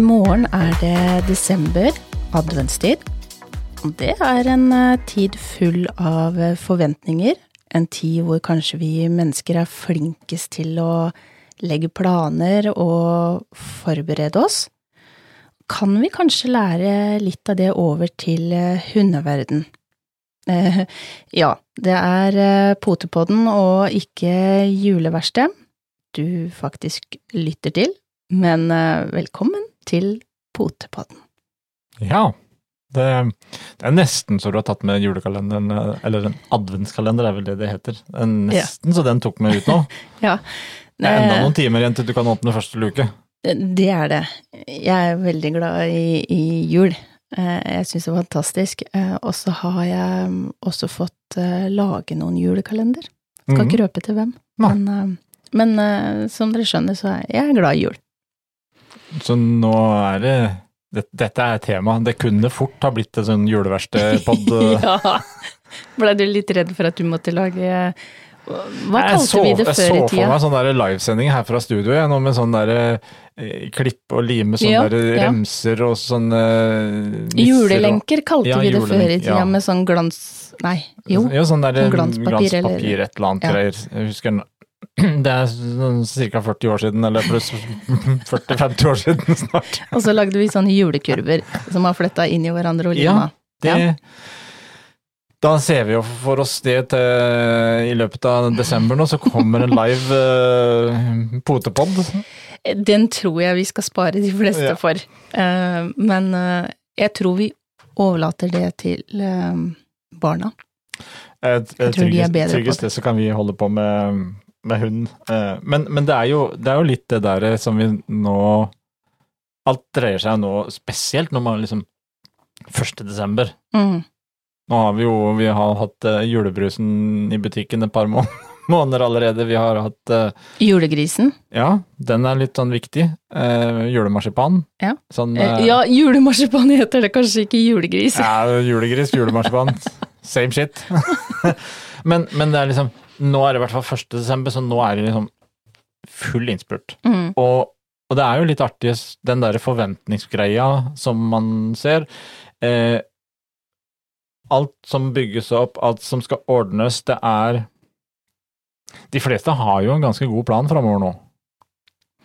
I morgen er det desember, adventstid. Det er en eh, tid full av eh, forventninger. En tid hvor kanskje vi mennesker er flinkest til å legge planer og forberede oss. Kan vi kanskje lære litt av det over til eh, hundeverden? Eh, ja, det er Potepodden og ikke juleverksted du faktisk lytter til, men velkommen til Potepodden. Ja. Det, det er nesten så du har tatt med julekalenderen, eller en adventskalender er vel det det heter. Er nesten så den tok meg ut nå. Ja, Det er enda eh, noen timer igjen til du kan åpne første luke. Det er det. Jeg er veldig glad i, i jul. Eh, Jeg syns det er fantastisk. Eh, Og så har jeg mm, også fått lage noen julekalender. Skal Mhm. ikke røpe til hvem. Men, men som dere skjønner, så er jeg glad i jul. Så nå er det, det Dette er tema. Det kunne fort ha blitt en sånn juleverkstedpod. ja. Blei du litt redd for at du måtte lage Hva kalte så- vi det før i tida? Jeg så for meg sånn der livesending her fra studio, jeg, nå med sånn der eh, klipp og lime, sånne Ja, der ja. remser og sånne nisser Julelenker kalte Ja, vi det før i tida, med sånn glans... Nei, jo. Ja, sånn der Sånn glanspapir, glanspapir, eller- et eller annet greier. Jeg husker det er sånn ca. 40 år siden, eller pluss 40-50 år siden snart. Og så lagde vi sånne julekurver som har fletta inn i hverandre og lima. Det, Ja. Da ser vi jo for oss det til i løpet av desember nå, så kommer en live uh, potepod. Den tror jeg vi skal spare de fleste Ja. for. Uh, men uh, jeg tror vi overlater det til uh, barna. Jeg, Jeg tror de er bedre på det. Tryggest det, så kan vi holde på med, med hund. Eh, men men det, er jo, det er jo litt det der som vi nå Alt dreier seg nå spesielt når man liksom 1. desember. Mm. Nå har vi jo vi har hatt eh, julebrusen i butikken et par måneder allerede. Vi har hatt eh, Julegrisen. Ja, den er litt sånn viktig. Eh, julemarsipan. Ja. Sånn, Eh, eh, ja, julemarsipan heter det, kanskje ikke julegris. ja, julegris, julemarsipan. Same shit. men, men det er liksom Nå er det i hvert fall 1. desember, så nå er det liksom full innspurt. Mm. Og, og det er jo litt artig, den der forventningsgreia som man ser. Eh, alt som bygges opp, alt som skal ordnes, det er De fleste har jo en ganske god plan framover nå.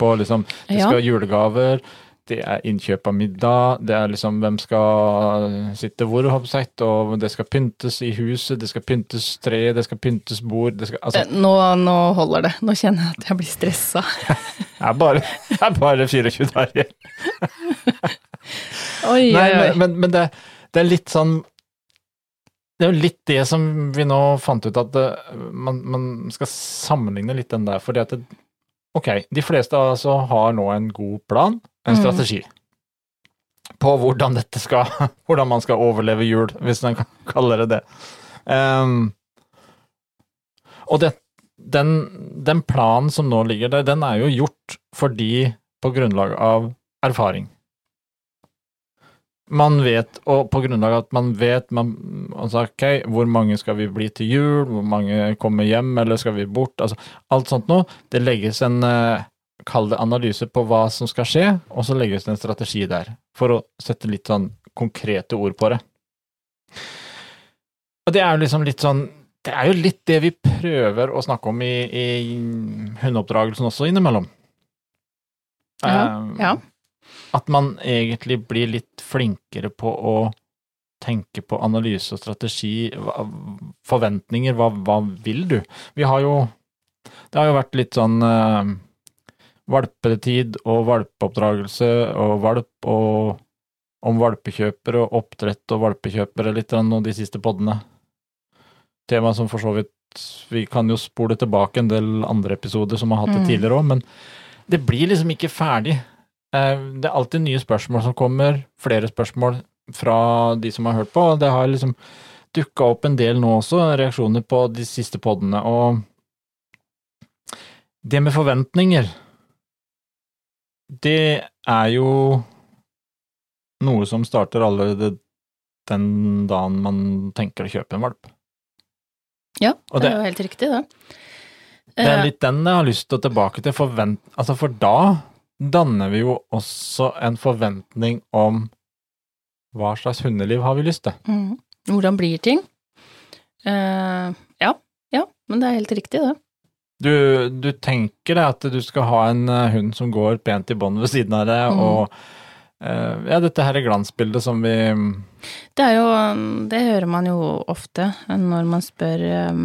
På liksom Det Ja. skal være julegaver, det er innkjøp av middag, det er liksom hvem skal sitte hvor, og det skal pyntes i huset, det skal pyntes tre, det skal pyntes bord, det skal Altså, Eh, Nå, nå holder det. Nå kjenner jeg at jeg blir stressa. det er bare, det er bare 24 dager igjen. Oi, Nei, oi, oi. men, men, det, det er litt sånn Det er jo litt det som vi nå fant ut, at det, man, man skal sammenligne litt den der. fordi at det, ok, de fleste altså har nå en god plan, en Mm. strategi, på hvordan skal Hvordan man skal overleve jul, hvis man kan kalle det det. Um, og det, den, den planen som nå ligger der, den er jo gjort fordi på grunnlag av erfaring. Man vet, og på grunnlag av at man vet man, altså, ok, hvor mange skal vi bli til jul, hvor mange kommer hjem, eller skal vi bort, altså alt sånt noe. Det legges en, eh, kall det analyse på hva som skal skje, og så legges det en strategi der, for å sette litt sånn konkrete ord på det. Og det er jo liksom litt sånn, det er jo litt det vi prøver å snakke om i, i hundeoppdragelsen også innimellom. Ja, um, ja. at man egentlig blir litt flinkere på å tenke på analyse og strategi, forventninger, hva, hva vil du? Vi har jo Det har jo vært litt sånn eh, valpetid og valpeoppdragelse og valp og om valpekjøpere og oppdrett og valpekjøpere litt av de siste poddene. Tema som for så vidt Vi kan jo spole tilbake en del andre episoder som har hatt det Mm. tidligere òg, men det blir liksom ikke ferdig. Eh, Det er alltid nye spørsmål som kommer, flere spørsmål fra de som har hørt på, det har liksom dukka opp en del nå også, reaksjoner på de siste poddene, og det med forventninger, det er jo noe som starter allerede den dagen man tenker å kjøpe en valp. Ja, det det- er jo helt riktig, det. Det er Eh, litt den jeg har lyst til å tilbake til, forvent... Altså, for da danner vi jo også en forventning om hva slags hundeliv har vi lyst til. Mm. Hvordan blir ting? Uh, ja, ja, men det er helt riktig, det. Du, du tenker deg at du skal ha en eh, hund som går pent i bånd ved siden av deg, Mm. og eh, ja, dette her er glansbildet som vi Det er jo Det hører man jo ofte når man spør eh,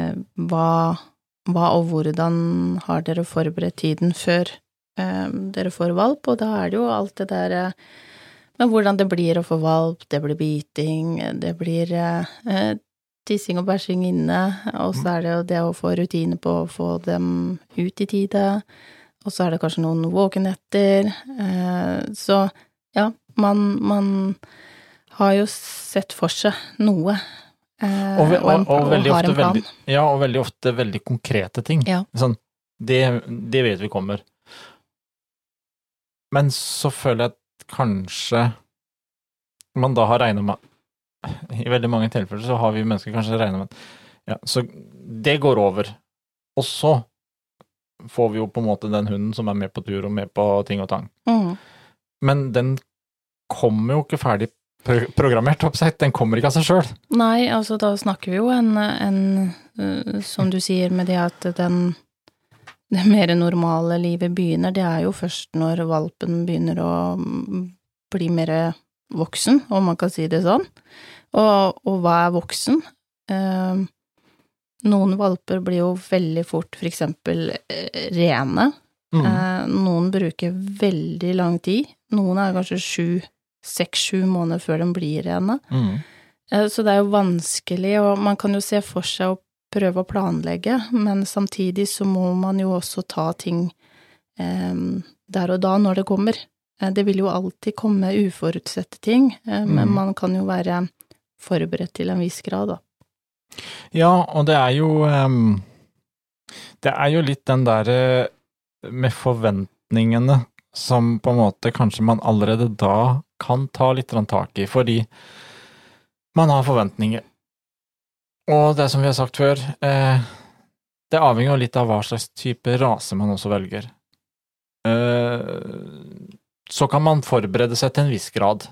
eh, hva, hva og hvordan har dere forberedt tiden før eh, dere får valp, og da er det jo alt det der men hvordan det blir å få valp, det blir biting, det blir eh, eh, tissing og bæsjing inne, og så er det jo det å få rutine på å få dem ut i tide, og så er det kanskje noen våkenetter, eh, så ja, man, man har jo sett for seg noe, eh, Og, og, og, og, veldig ofte veldig, ja, og veldig ofte veldig konkrete ting. Ja. Sånn, det, det vet vi kommer. Men så føler jeg at kanskje man da har regnet med I veldig mange tilfeller så har vi mennesker kanskje regnet med at ja, så det går over. Og så får vi jo på en måte den hunden som er med på tur og med på ting og tang. Mm. Men den kommer jo ikke ferdig pro- programmert oppsett. den kommer ikke av seg sjøl. Nei, altså da snakker vi jo en, en som du sier med det at den det mer normale livet begynner, det er jo først når valpen begynner å bli mer voksen, om man kan si det sånn. Og, og hva er voksen? Eh, noen valper blir jo veldig fort for eksempel eh, rene. Mm. Eh, noen bruker veldig lang tid. Noen er kanskje sju, seks-sju måneder før de blir rene. Mm. Eh, Så det er jo vanskelig, og man kan jo se for seg å prøve å planlegge, men samtidig så må man jo også ta ting eh, der og da når det kommer. Eh, Det vil jo alltid komme uforutsette ting, eh, men mm. man kan jo være forberedt til en viss grad, da. Ja, og det er jo ehm, Det er jo litt den derre med forventningene som på en måte kanskje man allerede da kan ta litt tak i, fordi man har forventninger. Og det som vi har sagt før, eh, det avhenger jo litt av hva slags type rase man også velger. Eh, så kan man forberede seg til en viss grad.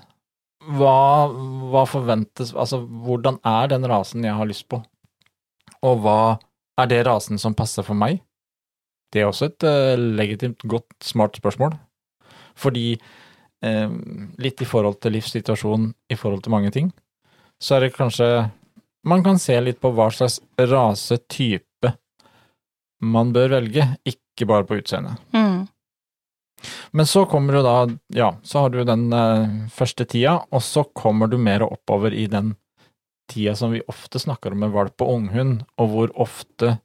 Hva, hva forventes Altså, hvordan er den rasen jeg har lyst på? Og hva er det rasen som passer for meg? Det er også et uh, legitimt, godt, smart spørsmål. Fordi eh, litt i forhold til livssituasjonen, i forhold til mange ting, så er det kanskje Man kan se litt på hva slags rasetype man bør velge, ikke bare på utseendet. Mm. Men så kommer du da, ja, så har du den eh, første tida, og så kommer du mer oppover i den tida som vi ofte snakker om med valp og unghund, og hvor ofte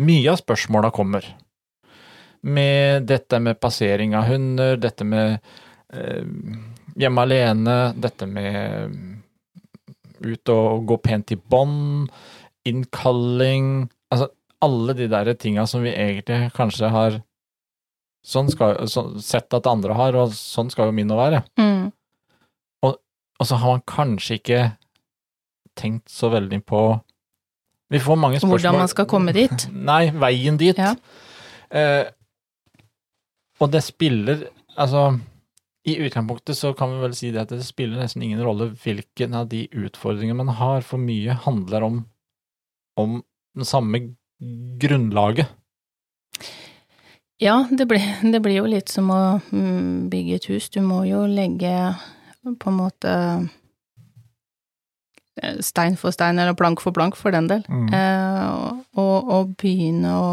mye av spørsmåla kommer. Med dette med passering av hunder, dette med eh, hjemme alene, dette med ut og gå pent i bånd, innkalling Altså alle de der tinga som vi egentlig kanskje har sånn skal, så, sett at andre har, og sånn skal jo min å være. Mm. Og så har man kanskje ikke tenkt så veldig på Vi får mange spørsmål Hvordan man skal komme dit. Nei, veien dit. Ja. Eh, og det spiller Altså, i utgangspunktet så kan vi vel si det at det spiller nesten ingen rolle hvilken av de utfordringene man har, for mye handler om, om det samme grunnlaget. Ja, det blir, det blir jo litt som å mm, bygge et hus. Du må jo legge på en måte eh, stein for stein, eller plank for plank, for den del. Mm. Eh, og, og begynne å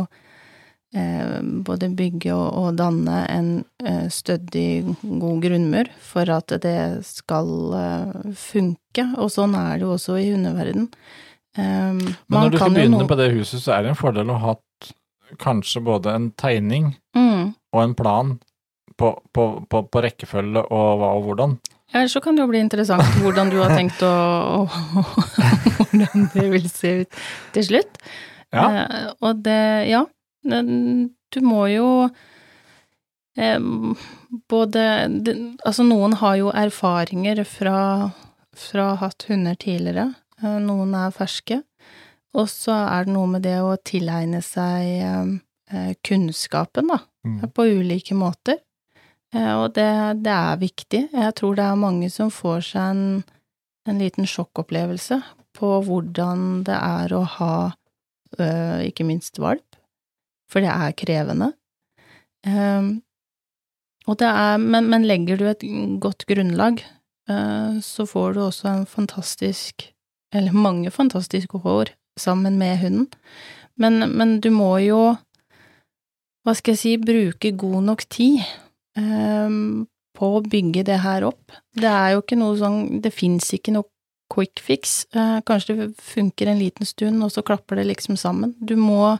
eh, både bygge og, og danne en eh, stødig, god grunnmur for at det skal eh, funke. Og sånn er det jo også i hundeverden. Eh, Men man når du skal begynne noe... på det huset, så er det en fordel å ha kanskje både en tegning mm. og en plan på, på, på, på rekkefølge og hva og hvordan. Ja, ellers så kan det jo bli interessant hvordan du har tenkt å, å Hvordan det vil se ut til slutt. Ja. Eh, og det, ja, du må jo eh, både det, Altså, noen har jo erfaringer fra, fra hatt hunder tidligere, eh, noen er ferske. Og så er det noe med det å tilegne seg eh, eh, kunnskapen, da, Mm. på ulike måter. Eh, og det, det, er viktig. Jeg tror det er mange som får seg en, en liten sjokkopplevelse på hvordan det er å ha ikke minst valp, for det er krevende. Og det er, men, men, legger du et godt grunnlag, så får du også en fantastisk, eller mange fantastiske år sammen med hunden. Men, men du må jo, hva skal jeg si, bruke god nok tid um, på å bygge det her opp. Det er jo ikke noe sånn, det fins ikke noe quick fix. Uh, kanskje det funker en liten stund, og så klapper det liksom sammen. Du må,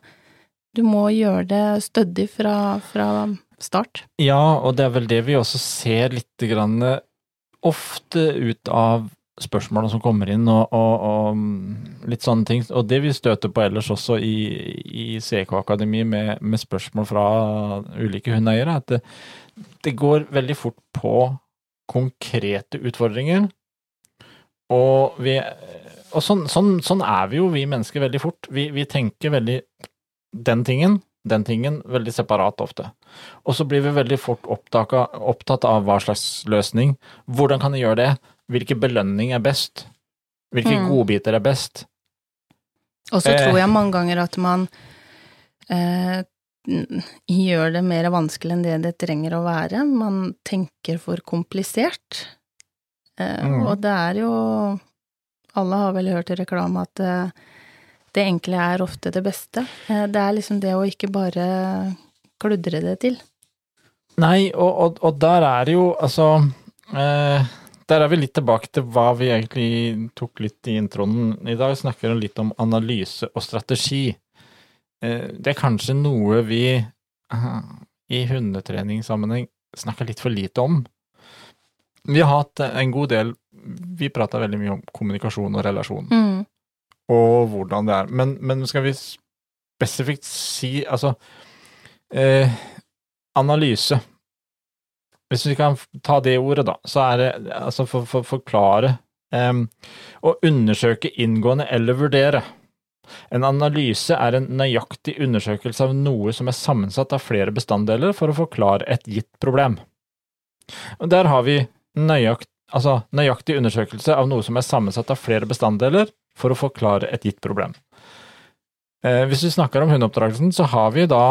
du må gjøre det stødig fra, fra start. Ja, og det er vel det vi også ser litt grann ofte ut av spørsmålene som kommer inn, og, og, og, litt sånne ting. Og det vi støter på ellers også i, i CK Akademi med, med, spørsmål fra ulike hundeeiere, at det, det, går veldig fort på konkrete utfordringer. Og, vi, og sånn, sånn, sånn, er vi jo, vi mennesker, veldig fort. Vi, vi tenker veldig den tingen, den tingen, veldig separat ofte. Og så blir vi veldig fort opptatt av hva slags løsning. Hvordan kan jeg gjøre det? Hvilken belønning er best? Hvilke mm. godbiter er best? Og så eh. tror jeg mange ganger at man eh, gjør det mer vanskelig enn det det trenger å være. Man tenker for komplisert. Eh, mm. Og det er jo Alle har vel hørt i reklame at eh, det enkle er ofte det beste. Eh, det er liksom det å ikke bare kludre det til. Nei, og, og, og der er jo altså eh, der er vi litt tilbake til hva vi egentlig tok litt i introen. I dag snakker vi litt om analyse og strategi. Eh, det er kanskje noe vi i hundetreningssammenheng snakker litt for lite om. Vi har hatt en god del Vi prata veldig mye om kommunikasjon og relasjon. Mm. Og hvordan det er. Men, men, skal vi spesifikt si Altså eh, Analyse. Hvis vi kan ta det ordet, da, så er det altså for for, forklare um, Å undersøke inngående eller vurdere. En analyse er en nøyaktig undersøkelse av noe som er sammensatt av flere bestanddeler for å forklare et gitt problem. Og der har vi nøyakt, altså, nøyaktig undersøkelse av noe som er sammensatt av flere bestanddeler for å forklare et gitt problem. Eh, hvis vi snakker om hundeoppdragelsen, så har vi da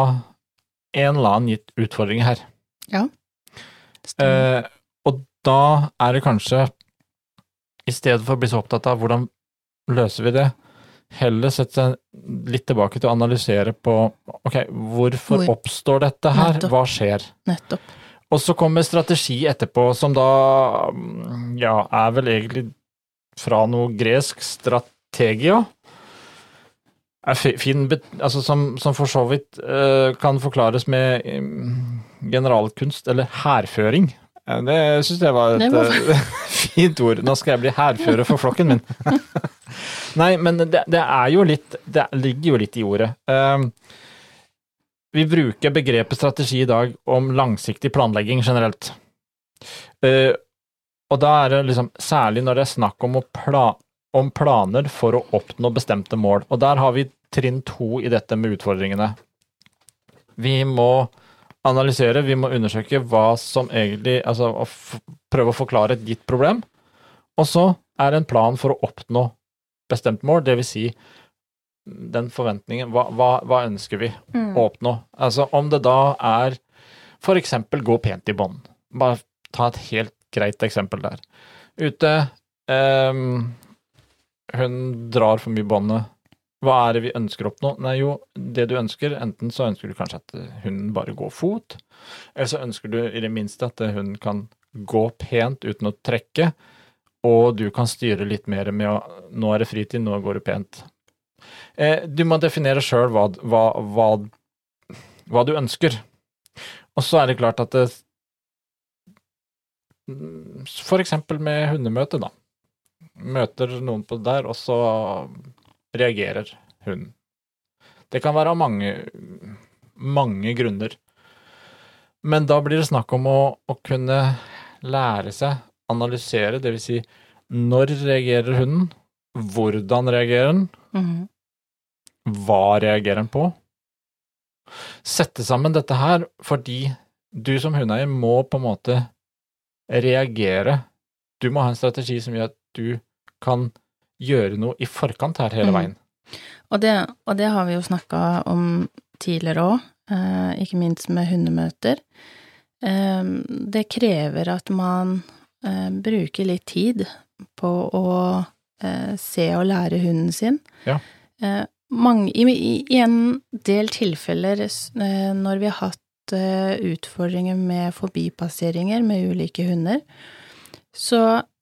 en eller annen gitt utfordring her. Ja. Eh, og da er det kanskje, i stedet for å bli så opptatt av hvordan løser vi det, heller sette seg litt tilbake til å analysere på ok, hvorfor Hvor? oppstår dette her, Nettopp. hva skjer? Nettopp. Og så kommer strategi etterpå, som da ja, er vel egentlig fra noe gresk strategia. Er fin, altså som, som for så vidt uh, kan forklares med um, generalkunst, eller hærføring. Det syns jeg var et. Eh, fint ord. Nå skal jeg bli hærfører for flokken min. Nei, men det, det, er jo litt Det ligger jo litt i ordet. Uh, vi bruker begrepet strategi i dag om langsiktig planlegging generelt. Uh, og da er det liksom særlig når det er snakk om, pla om planer for å oppnå bestemte mål. Og der har vi trinn to i dette med utfordringene. Vi må analysere, vi må undersøke hva som egentlig Altså å prøve å forklare et gitt problem. Og så er det en plan for å oppnå bestemt mål, dvs. Si den forventningen. Hva, hva, hva ønsker vi mm. å oppnå? Altså om det da er eksempel gå pent i bånd. Bare ta et helt greit eksempel der. Ute eh, Hun drar for mye båndet hva er det vi ønsker å oppnå? Nei, jo, det du ønsker, enten så ønsker du kanskje at hunden bare går fot, eller så ønsker du i det minste at hunden kan gå pent uten å trekke, og du kan styre litt mer med å Nå er det fritid, nå går det pent. Eh, du må definere sjøl hva, hva, hva, hva, du ønsker. Og så er det klart at det, For eksempel med hundemøte, da. Møter noen på der, og så reagerer hunden. Det kan være av mange, mange grunner. Men da blir det snakk om å, å kunne lære seg, analysere, dvs. Si, når reagerer hunden? Hvordan reagerer den? Mm. Hva reagerer den på? Sette sammen dette her fordi du som hundeeier må på en måte reagere. Du må ha en strategi som gjør at du kan gjøre noe i forkant her hele Mm. veien. Og det, og det har vi jo snakka om tidligere òg, eh, ikke minst med hundemøter. Eh, det krever at man eh, bruker litt tid på å eh, se og lære hunden sin. Ja. Eh, mange, i, i, en del tilfeller eh, når vi har hatt utfordringer med forbipasseringer med ulike hunder, så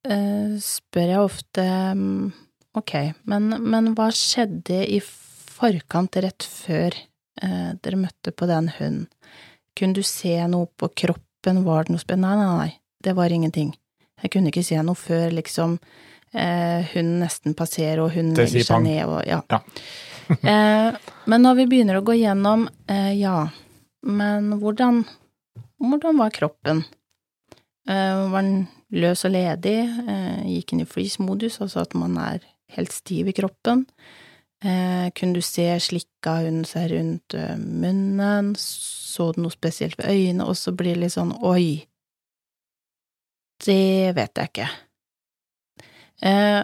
eh, spør jeg ofte mm, Ok, men, men hva skjedde i forkant, rett før eh, dere møtte på den hunden? Kunne du se noe på kroppen, var det noe spennende? Nei, nei, nei, det var ingenting. Jeg kunne ikke se noe før liksom eh, hunden nesten passerer og hunden legger seg pang. ned og ja. Ja. eh, men når vi begynner å gå gjennom, eh, ja, men hvordan, hvordan var kroppen? Eh, var den løs og ledig? Eh, gikk inn i freeze-modus, altså at man er helt stiv i kroppen? Eh, kunne du se slikka hunden seg rundt eh, munnen? Så du noe spesielt ved øynene? Og så blir det litt sånn oi, det vet jeg ikke. Eh,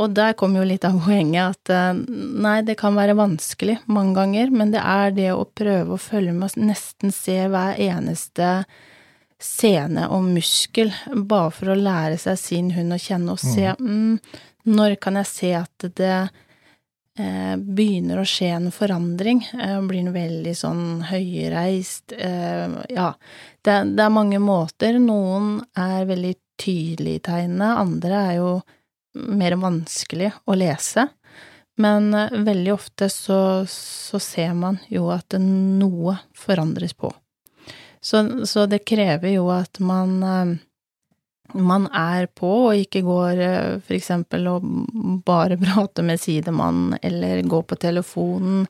og der kommer jo litt av poenget at eh, nei, det kan være vanskelig mange ganger, men det er det å prøve å følge med og nesten se hver eneste scene og muskel, bare for å lære seg sin hund å kjenne og se mm, når kan jeg se at det eh, begynner å skje en forandring? Eh, blir den veldig sånn høyreist? Eh, ja, det, det er mange måter. Noen er veldig tydelige i tegnene, andre er jo mer vanskelig å lese. Men eh, veldig ofte så, så ser man jo at noe forandres på. Så, så det krever jo at man eh, man er på, og ikke går f.eks. for eksempel og bare prater med sidemann, eller går på telefonen.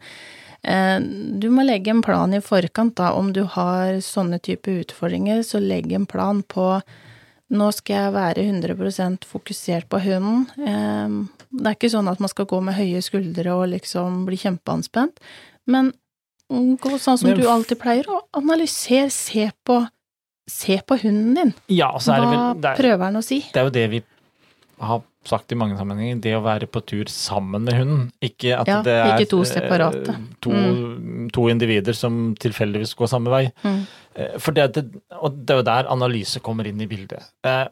Eh, Du må legge en plan i forkant, da. Om du har sånne type utfordringer, så legg en plan på nå skal jeg være 100% fokusert på hunden. Eh, Det er ikke sånn at man skal gå med høye skuldre og liksom bli kjempeanspent, men gå sånn som du alltid pleier, og analyser, se på, se på hunden din. Ja, og så det Hva vel det er, prøver han å si? det er jo det vi har sagt i mange sammenhenger, det å være på tur sammen med hunden. Ikke at Ja, det er ikke to eh, separate. To, to individer som tilfeldigvis går samme vei. Mm. Eh, For det, det, og det er jo der analyse kommer inn i bildet. Eh,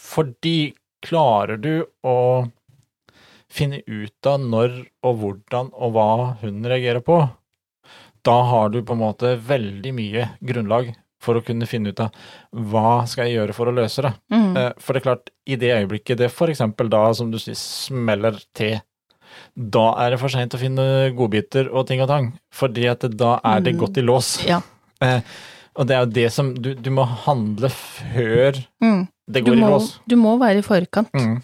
Fordi klarer du å finne ut av når og hvordan og hva hunden reagerer på, da har du på en måte veldig mye grunnlag for å kunne finne ut av hva skal jeg gjøre for å løse det. Mm. Eh, For det er klart, i det øyeblikket det eksempel da, som du sier, smeller til, da er det for seint å finne godbiter og ting og tang, fordi at da er det Mm. gått i lås. Ja. Eh, Og det er jo det som Du, du må handle før Mm. det går går i lås. du må være i forkant. Mm.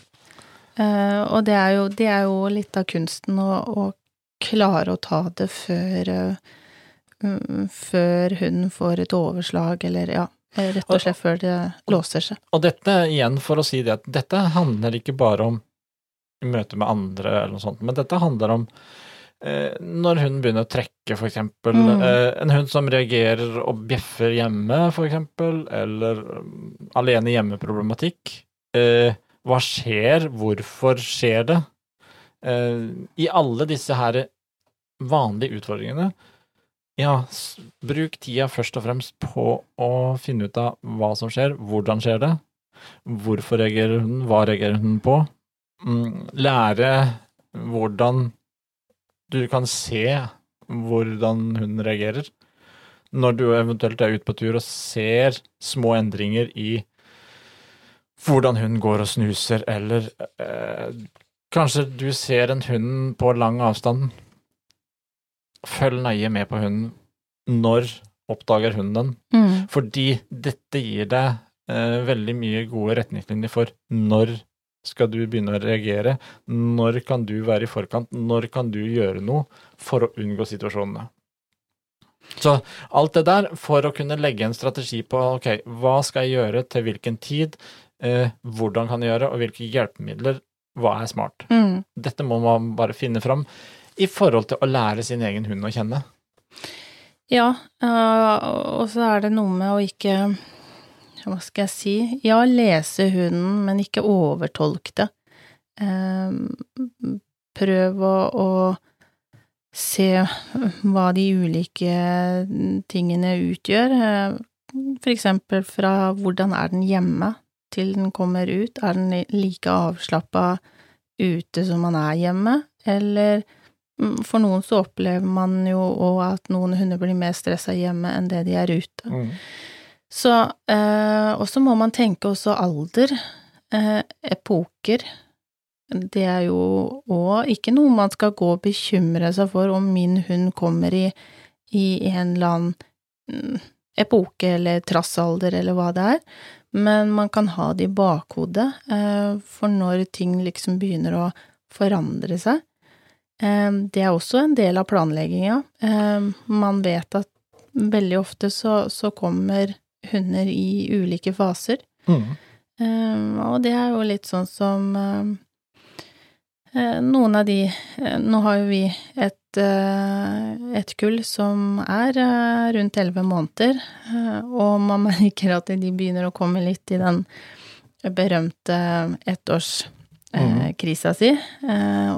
Uh, og det er, jo, det er jo litt av kunsten å, å klare å ta det før mm, Før hunden får et overslag, eller ja, rett og slett før det låser seg. Og dette, igjen for å si det, at dette handler ikke bare om møte med andre eller noe sånt, men dette handler om eh, når hunden begynner å trekke, for eksempel. Mm. Eh, en hund som reagerer og bjeffer hjemme, for eksempel, eller um, alene hjemme-problematikk. Eh, hva skjer? Hvorfor skjer det? Eh, I alle disse her vanlige utfordringene, ja, bruk tida først og fremst på å finne ut av hva som skjer, hvordan skjer det, hvorfor reagerer hunden, hva reagerer hunden på, mm, lære hvordan du kan se hvordan hunden reagerer, når du eventuelt er ute på tur og ser små endringer i hvordan hunden går og snuser, eller eh, kanskje du ser en hund på lang avstand. Følg nøye med på hunden. Når oppdager hunden den? Mm. Fordi dette gir deg eh, veldig mye gode retningslinjer for når skal du begynne å reagere, når kan du være i forkant, når kan du gjøre noe for å unngå situasjonene. Så alt det der for å kunne legge en strategi på ok, hva skal jeg gjøre til hvilken tid, eh, hvordan kan jeg gjøre, og hvilke hjelpemidler, hva er smart. Mm. Dette må man bare finne fram i forhold til å lære sin egen hund å kjenne. Ja, øh, og så er det noe med å ikke Hva skal jeg si? Ja, lese hunden, men ikke overtolke det. Eh, prøv å, å se hva de ulike tingene utgjør. Eh, for eksempel fra hvordan er den hjemme til den kommer ut, er den like avslappa ute som man er hjemme, eller for noen så opplever man jo òg at noen hunder blir mer stressa hjemme enn det de er ute. Mm. Så, eh, og så må man tenke også alder, eh, epoker. Det er jo òg ikke noe man skal gå og bekymre seg for om min hund kommer i, i en eller annen mm, epoke eller trassalder eller hva det er, men man kan ha det i bakhodet, eh, for når ting liksom begynner å forandre seg. Eh, det er også en del av planlegginga. Eh, man vet at veldig ofte så, så kommer hunder i ulike faser. Mm. Og det er jo litt sånn som noen av de Nå har jo vi et Eh, et kull som er eh, rundt elleve måneder, eh, og man merker at de begynner å komme litt i den berømte ettårskrisa si,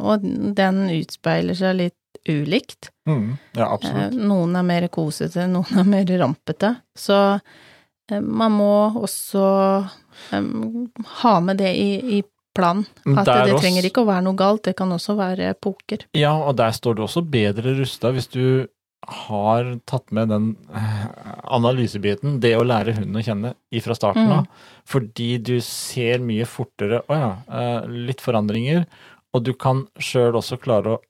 og den utspeiler seg litt ulikt. Mm, ja, absolutt. Noen er mer kosete, noen er mer rampete. Så man må også ha med det i, i plan. At det, det trenger ikke å være noe galt, det kan også være poker. Ja, og der står du også bedre rusta hvis du har tatt med den eh, analysebiten, det å lære hunden å kjenne ifra starten av. Mm. Fordi du ser mye fortere Å ja, eh, litt forandringer. Og du kan sjøl også klare å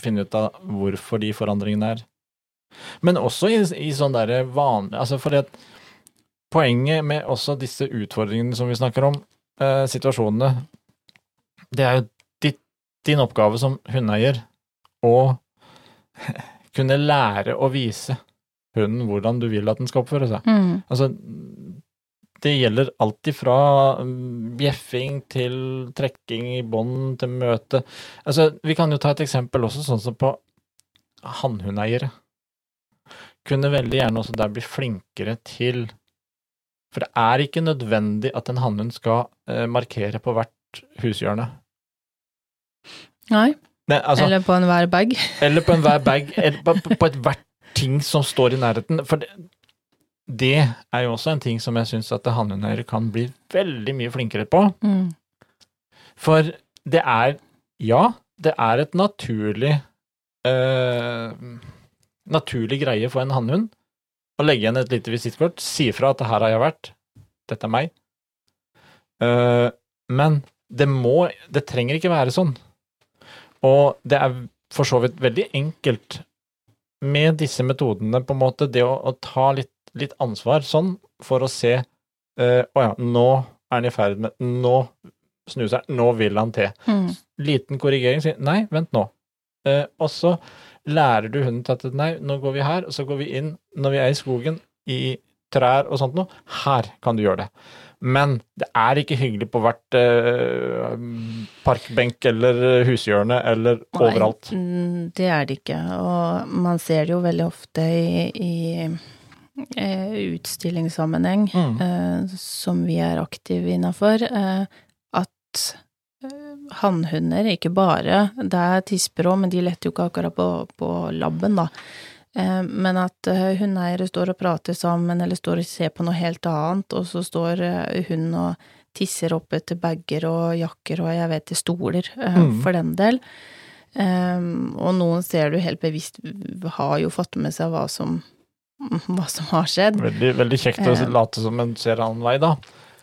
finne ut av hvorfor de forandringene er. Men også i, i sånn derre vanlig Altså fordi at poenget med også disse utfordringene som vi snakker om, eh, situasjonene det er jo ditt, din oppgave som hundeeier å kunne lære å vise hunden hvordan du vil at den skal oppføre seg. Mm. Altså, det gjelder alt ifra mm, bjeffing til trekking i bånd til møte. Altså, vi kan jo ta et eksempel også, sånn som på hannhundeiere. Kunne veldig gjerne også der bli flinkere til For det er ikke nødvendig at en hannhund skal eh, markere på hvert hushjørne. Nei. Men, altså, eller på enhver bag. eller på enhver bag, på, på ethvert ting som står i nærheten. For det, det er jo også en ting som jeg syns at hannhundeiere kan bli veldig mye flinkere på. Mm. For det er Ja, det er et naturlig øh, naturlig greie for en hannhund å legge igjen et lite visittkort, si fra at 'her har jeg vært', 'dette er meg'. Uh, men det må Det trenger ikke være sånn. Og det er for så vidt veldig enkelt med disse metodene, på en måte, det å, å ta litt, litt, ansvar sånn, for å se uh, Å ja, nå er han i ferd med Nå snuser han, nå vil han til. Mm. Liten korrigering, sier nei, vent nå. Uh, og så lærer du hunden til at nei, nå går vi her, og så går vi inn når vi er i skogen, i trær og sånt noe. Her kan du gjøre det. Men det er ikke hyggelig på hvert eh, parkbenk eller hushjørne eller Nei, overalt. Mm, det er det ikke. Og man ser det jo veldig ofte i, i eh, utstillingssammenheng, mm. eh, som vi er aktive innafor, eh, at eh, hannhunder, ikke bare Det er tisper òg, men de letter jo ikke akkurat på, på labben, da. Eh, men at eh, hundeeiere står og prater sammen, eller står og ser på noe helt annet, og så står hun hunden og tisser opp etter bager og jakker og jeg vet stoler, mm. for den del. Og noen ser du helt bevisst har jo fått med seg hva som, hva som har skjedd. Veldig, veldig kjekt å late som en ser annen vei, da.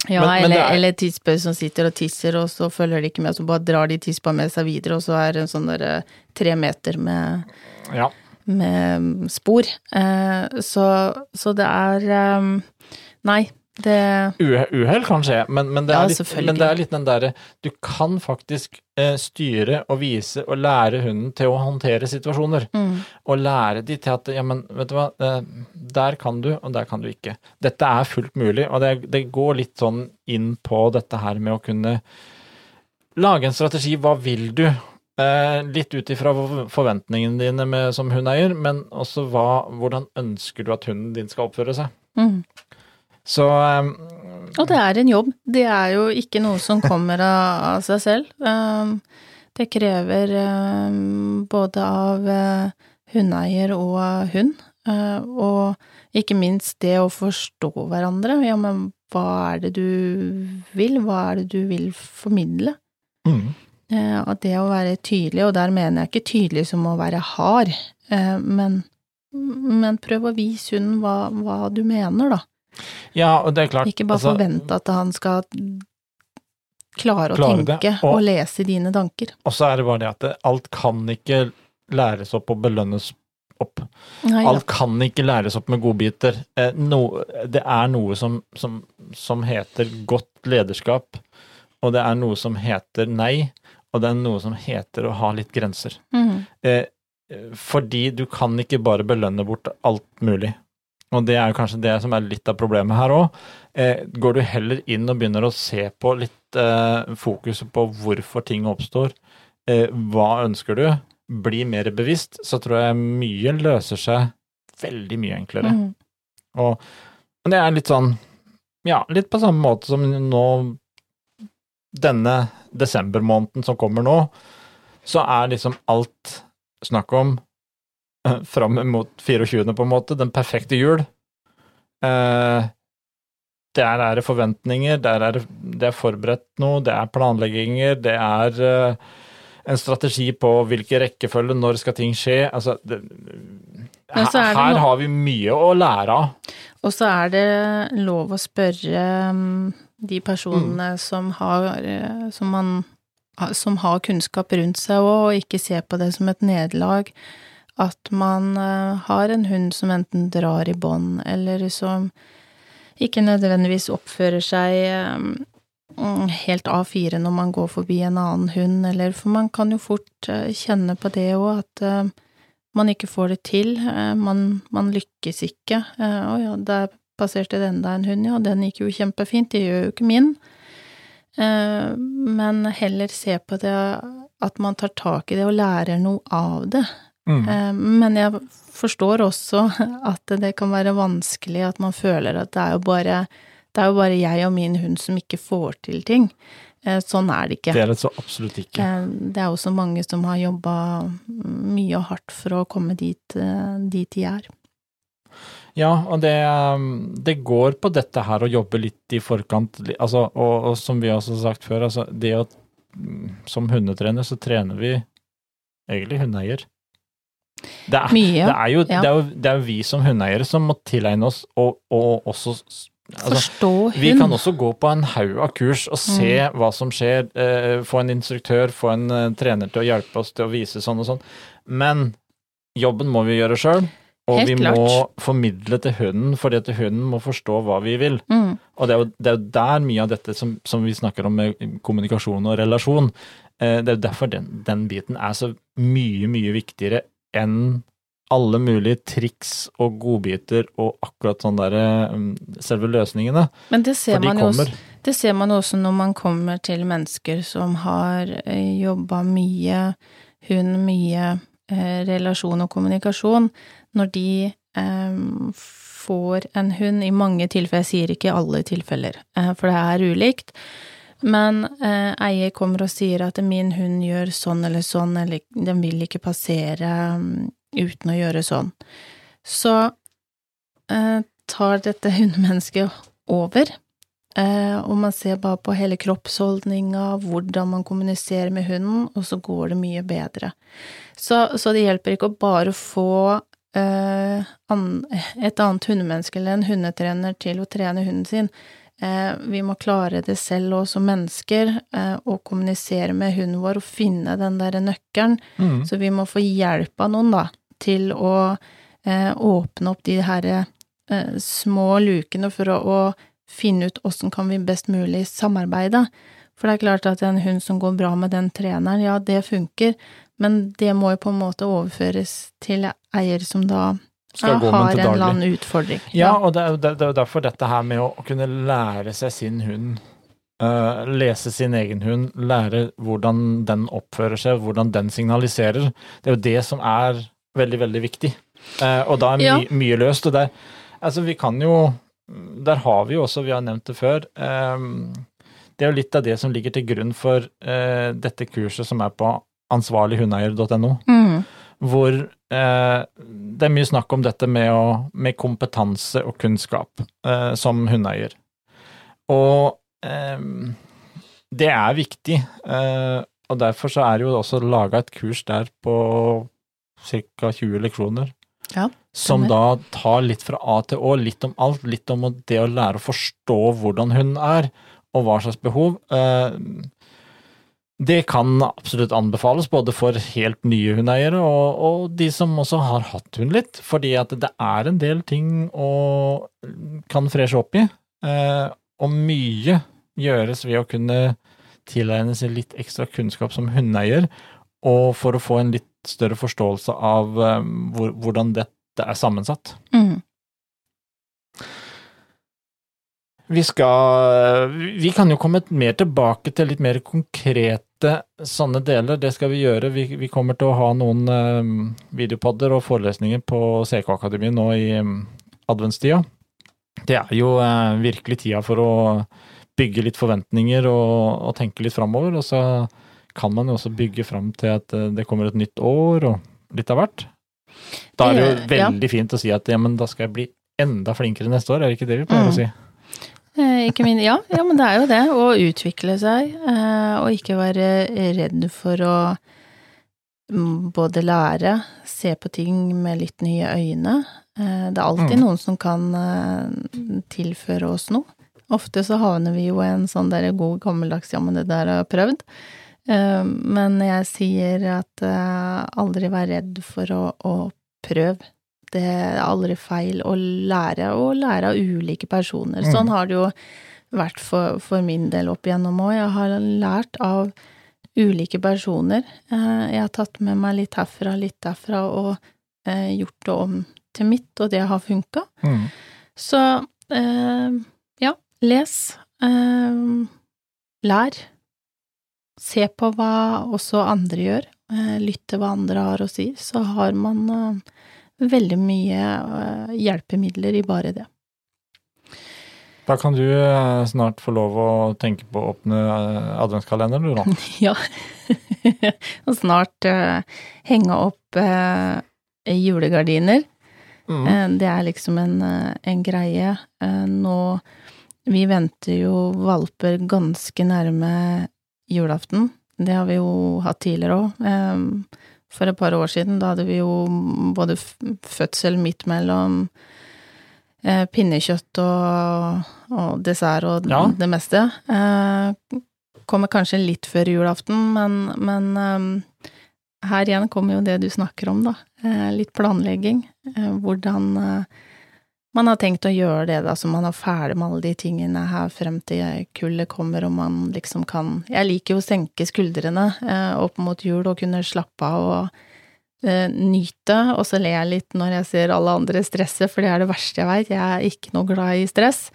Ja, men, eller, er... eller tisper som sitter og tisser, og så følger de ikke med, så bare drar de tispa med seg videre, og så er det en sånn derre tre meter med ja med spor. Eh, så, så det er eh, Nei, det Uhell kan skje, men, men, det ja, litt, men, det er litt, den derre Du kan faktisk eh, styre og vise og lære hunden til å håndtere situasjoner. Mm. Og lære de til at ja, men vet du hva, eh, der kan du, og der kan du ikke. Dette er fullt mulig, og det, det, går litt sånn inn på dette her med å kunne lage en strategi. Hva vil du? Eh, litt ut ifra forventningene dine med, som hundeeier, men også hva, hvordan ønsker du at hunden din skal oppføre seg. Mm. Så um, Og det er en jobb. Det er jo ikke noe som kommer av, av seg selv. Um, det krever um, både av uh, hundeeier og hund. Uh, og ikke minst det å forstå hverandre. Ja, men hva er det du vil? Hva er det du vil formidle? mm. Uh, og det å være tydelig, og der mener jeg ikke tydelig som å være hard, uh, men, men prøv å vise hunden hva, hva du mener, da. Ja, og det er klart Ikke bare altså, forvente at han skal klare å Klare tenke og- og, lese dine tanker. Og så er det bare det at alt kan ikke læres opp og belønnes opp. Nei, Alt kan ikke læres opp med godbiter. Eh, no, det er noe som, som, som heter godt lederskap, og det er noe som heter nei, og det er noe som heter å ha litt grenser. Mm. Eh, fordi du kan ikke bare belønne bort alt mulig. Og det er jo kanskje det som er litt av problemet her òg. Eh, går du heller inn og begynner å se på litt eh, fokuset på hvorfor ting oppstår, eh, hva ønsker du, bli mer bevisst, så tror jeg mye løser seg veldig mye enklere. Mm. Og og det er litt sånn, ja, litt på samme måte som nå denne desembermåneden som kommer nå, så er liksom alt snakk om eh, fram mot 24. på en måte, den perfekte jul. Eh, der er det forventninger, der er det, det er forberedt noe, det er planlegginger, det er eh, en strategi på hvilken rekkefølge, når skal ting skje. Altså, det, er her, her har vi mye å lære av. Og så er det lov å spørre um, de personene som har eh, som, man, som har kunnskap rundt seg òg, og ikke se på det som et nederlag. At man eh, har en hund som enten drar i bånd, eller som ikke nødvendigvis oppfører seg um, helt A4 når man går forbi en annen hund, eller For man kan jo fort eh, kjenne på det òg, at eh, man ikke får det til, eh, man, man lykkes ikke. Eh, Å ja, der passerte det enda en hund, ja, den gikk jo kjempefint, det gjør jo ikke min. Eh, Men heller se på det at man tar tak i det og lærer noe av det. Mm. Eh, Men jeg forstår også at det kan være vanskelig at man føler at det er jo bare, det er jo bare jeg og min hund som ikke får til ting. Eh, Sånn er det ikke. Det er det så absolutt ikke. Det er også mange som har jobba mye og hardt for å komme dit, dit de er. Ja, og det, um, det går på dette her å jobbe litt i forkant, altså, og, og som vi også har sagt før, altså, det å mm, Som hundetrener så trener vi egentlig hundeeier. Det er, Mye. det, er jo, ja. det, er jo, det er jo vi som hundeeiere som må tilegne oss og, og også altså, Forstå hund. Vi kan også gå på en haug av kurs og se Mm. hva som skjer, eh, få en instruktør, få en eh, trener til å hjelpe oss til å vise sånn og sånn, men jobben må vi gjøre sjøl. Og Helt vi klart. må formidle til hunden, fordi at hunden må forstå hva vi vil. Mm. Og det er jo, det er jo der mye av dette som, som vi snakker om med kommunikasjon og relasjon, eh, det er jo derfor den, den biten er så mye, mye viktigere enn alle mulige triks og godbiter og akkurat sånn derre mm, selve løsningene. Men det ser, de man også, det ser man jo også når man kommer til mennesker som har jobba mye hun mye eh, relasjon og kommunikasjon. Når de eh, får en hund, i mange tilfeller, jeg sier ikke i alle tilfeller, eh, for det er ulikt, men eh, eier kommer og sier at min hund gjør sånn eller sånn, eller den vil ikke passere um, uten å gjøre sånn. Så eh, tar dette hundemennesket over, eh, og man ser bare på hele kroppsholdninga, hvordan man kommuniserer med hunden, og så går det mye bedre. Så, så det hjelper ikke å bare få eh, an, et annet hundemenneske eller en hundetrener til å trene hunden sin. Eh, vi må klare det selv også som mennesker, eh, å kommunisere med hunden vår og finne den derre nøkkelen. Mm. Så vi må få hjelp av noen, da, til å åpne opp de her eh, små lukene for å, å finne ut åssen kan vi best mulig samarbeide. For det er klart at en hund som går bra med den treneren, ja, det funker, men det må jo på en måte overføres til eier som da ja, har en eller annen utfordring. Ja, og det er, jo- det, det er derfor dette her med å kunne lære seg sin hund uh, lese sin egen hund, lære hvordan den oppfører seg, hvordan den signaliserer. Det er jo det som er veldig, veldig viktig. Uh, og da er my Ja. mye løst. Og der, altså vi kan jo Der har vi jo også, vi har nevnt det før, um, det er jo litt av det som ligger til grunn for uh, dette kurset som er på ansvarlighundeier.no Mm. hvor eh, det er mye snakk om dette med, å, med kompetanse og kunnskap eh, som hundeeier. Og eh, det er viktig, eh, og derfor så er det jo også laga et kurs der på ca. 20 leksjoner. Ja, Som da tar litt fra A til Å, litt om alt. Litt om det å lære å forstå hvordan hunden er, og hva slags behov. Eh, det kan absolutt anbefales, både for helt nye hundeeiere og, og de som også har hatt hund litt, fordi at det er en del ting å kan freshe opp i. Eh, og mye gjøres ved å kunne tilegne seg litt ekstra kunnskap som hundeeier, og for å få en litt større forståelse av eh, hvor, hvordan dette er sammensatt. Mm. Vi skal Vi kan jo komme mer tilbake til litt mer konkrete sånne deler. Det skal vi gjøre. Vi, vi kommer til å ha noen eh, videopodder og forelesninger på CK Akademiet nå i eh, adventstida. Det er jo eh, virkelig tida for å bygge litt forventninger og, og tenke litt framover. Og så kan man jo også bygge fram til at eh, det kommer et nytt år og litt av hvert. Da er det jo veldig ja. fint å si at ja, men da skal jeg bli enda flinkere neste år, er det ikke det vi pleier Mm. å si? Eh, ikke min, ja, ja, men det er jo det. Å utvikle seg, eh, og ikke være redd for å både lære, se på ting med litt nye øyne. Eh, det er alltid Mm. noen som kan tilføre oss noe. Ofte så havner vi jo i en sånn der god gammeldags 'ja, men det der har jeg prøvd'. Eh, men jeg sier at aldri vær redd for å, å prøve. Det er aldri feil å lære, og lære av ulike personer. Mm. Sånn har det jo vært for, for min del opp igjennom òg. Jeg har lært av ulike personer. Eh, Jeg har tatt med meg litt herfra, litt derfra, og eh, gjort det om til mitt, og det har funka. Mm. Så eh, ja, les. Lær. Se på hva også andre gjør. Eh, lytt til hva andre har å si. Så har man veldig mye eh, hjelpemidler i bare det. Da kan du eh, snart få lov å tenke på å åpne eh, adventskalenderen, du da. Ja. og snart uh, henge opp uh, julegardiner. Mm. Uh, Det er liksom en, en greie. Nå Vi venter jo valper ganske nærme julaften. Det har vi jo hatt tidligere òg. For et par år siden, da hadde vi jo både fødsel midt mellom eh, pinnekjøtt og, og dessert og Ja. det meste. Eh, Kommer kanskje litt før julaften, men, men eh, her igjen kommer jo det du snakker om, da. Eh, Litt planlegging. Eh, Hvordan eh, man har tenkt å gjøre det, da, så man er ferdig med alle de tingene her frem til kullet kommer, og man liksom kan Jeg liker jo å senke skuldrene eh, opp mot jul og kunne slappe av og eh, nyte, og så ler jeg litt når jeg ser alle andre stresse, for det er det verste jeg veit. Jeg er ikke noe glad i stress.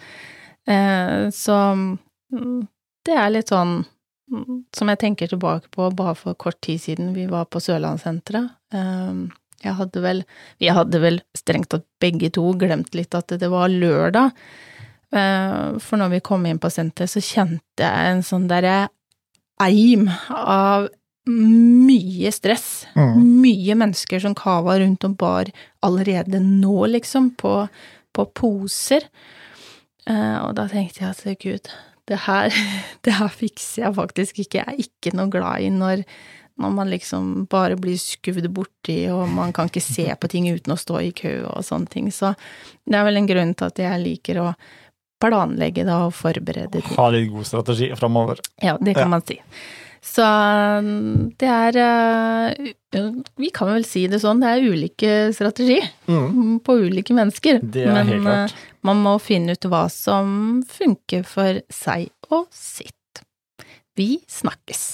Eh, så mm, det er litt sånn mm, som jeg tenker tilbake på bare for kort tid siden. Vi var på Sørlandssenteret. Eh, jeg hadde vel Vi hadde vel strengt tatt begge to glemt litt at det var lørdag. Eh, For når vi kom inn på senteret, så kjente jeg en sånn derre eim av mye stress. Mm. Mye mennesker som kava rundt og bar allerede nå, liksom, på, på poser. Eh, Og da tenkte jeg at gud, det her, det her fikser jeg faktisk ikke. Jeg er ikke noe glad i når, når man liksom bare blir skuvd borti, og man kan ikke se på ting uten å stå i kø og sånne ting. Så det er vel en grunn til at jeg liker å planlegge da og forberede ting. Ha litt god strategi framover. Ja, det kan Ja. man si. Så mm, det er eh, Vi kan vel si det sånn, det er ulike strategi Mm. på ulike mennesker. Det er helt klart. eh, man må finne ut hva som funker for seg og sitt. Vi snakkes.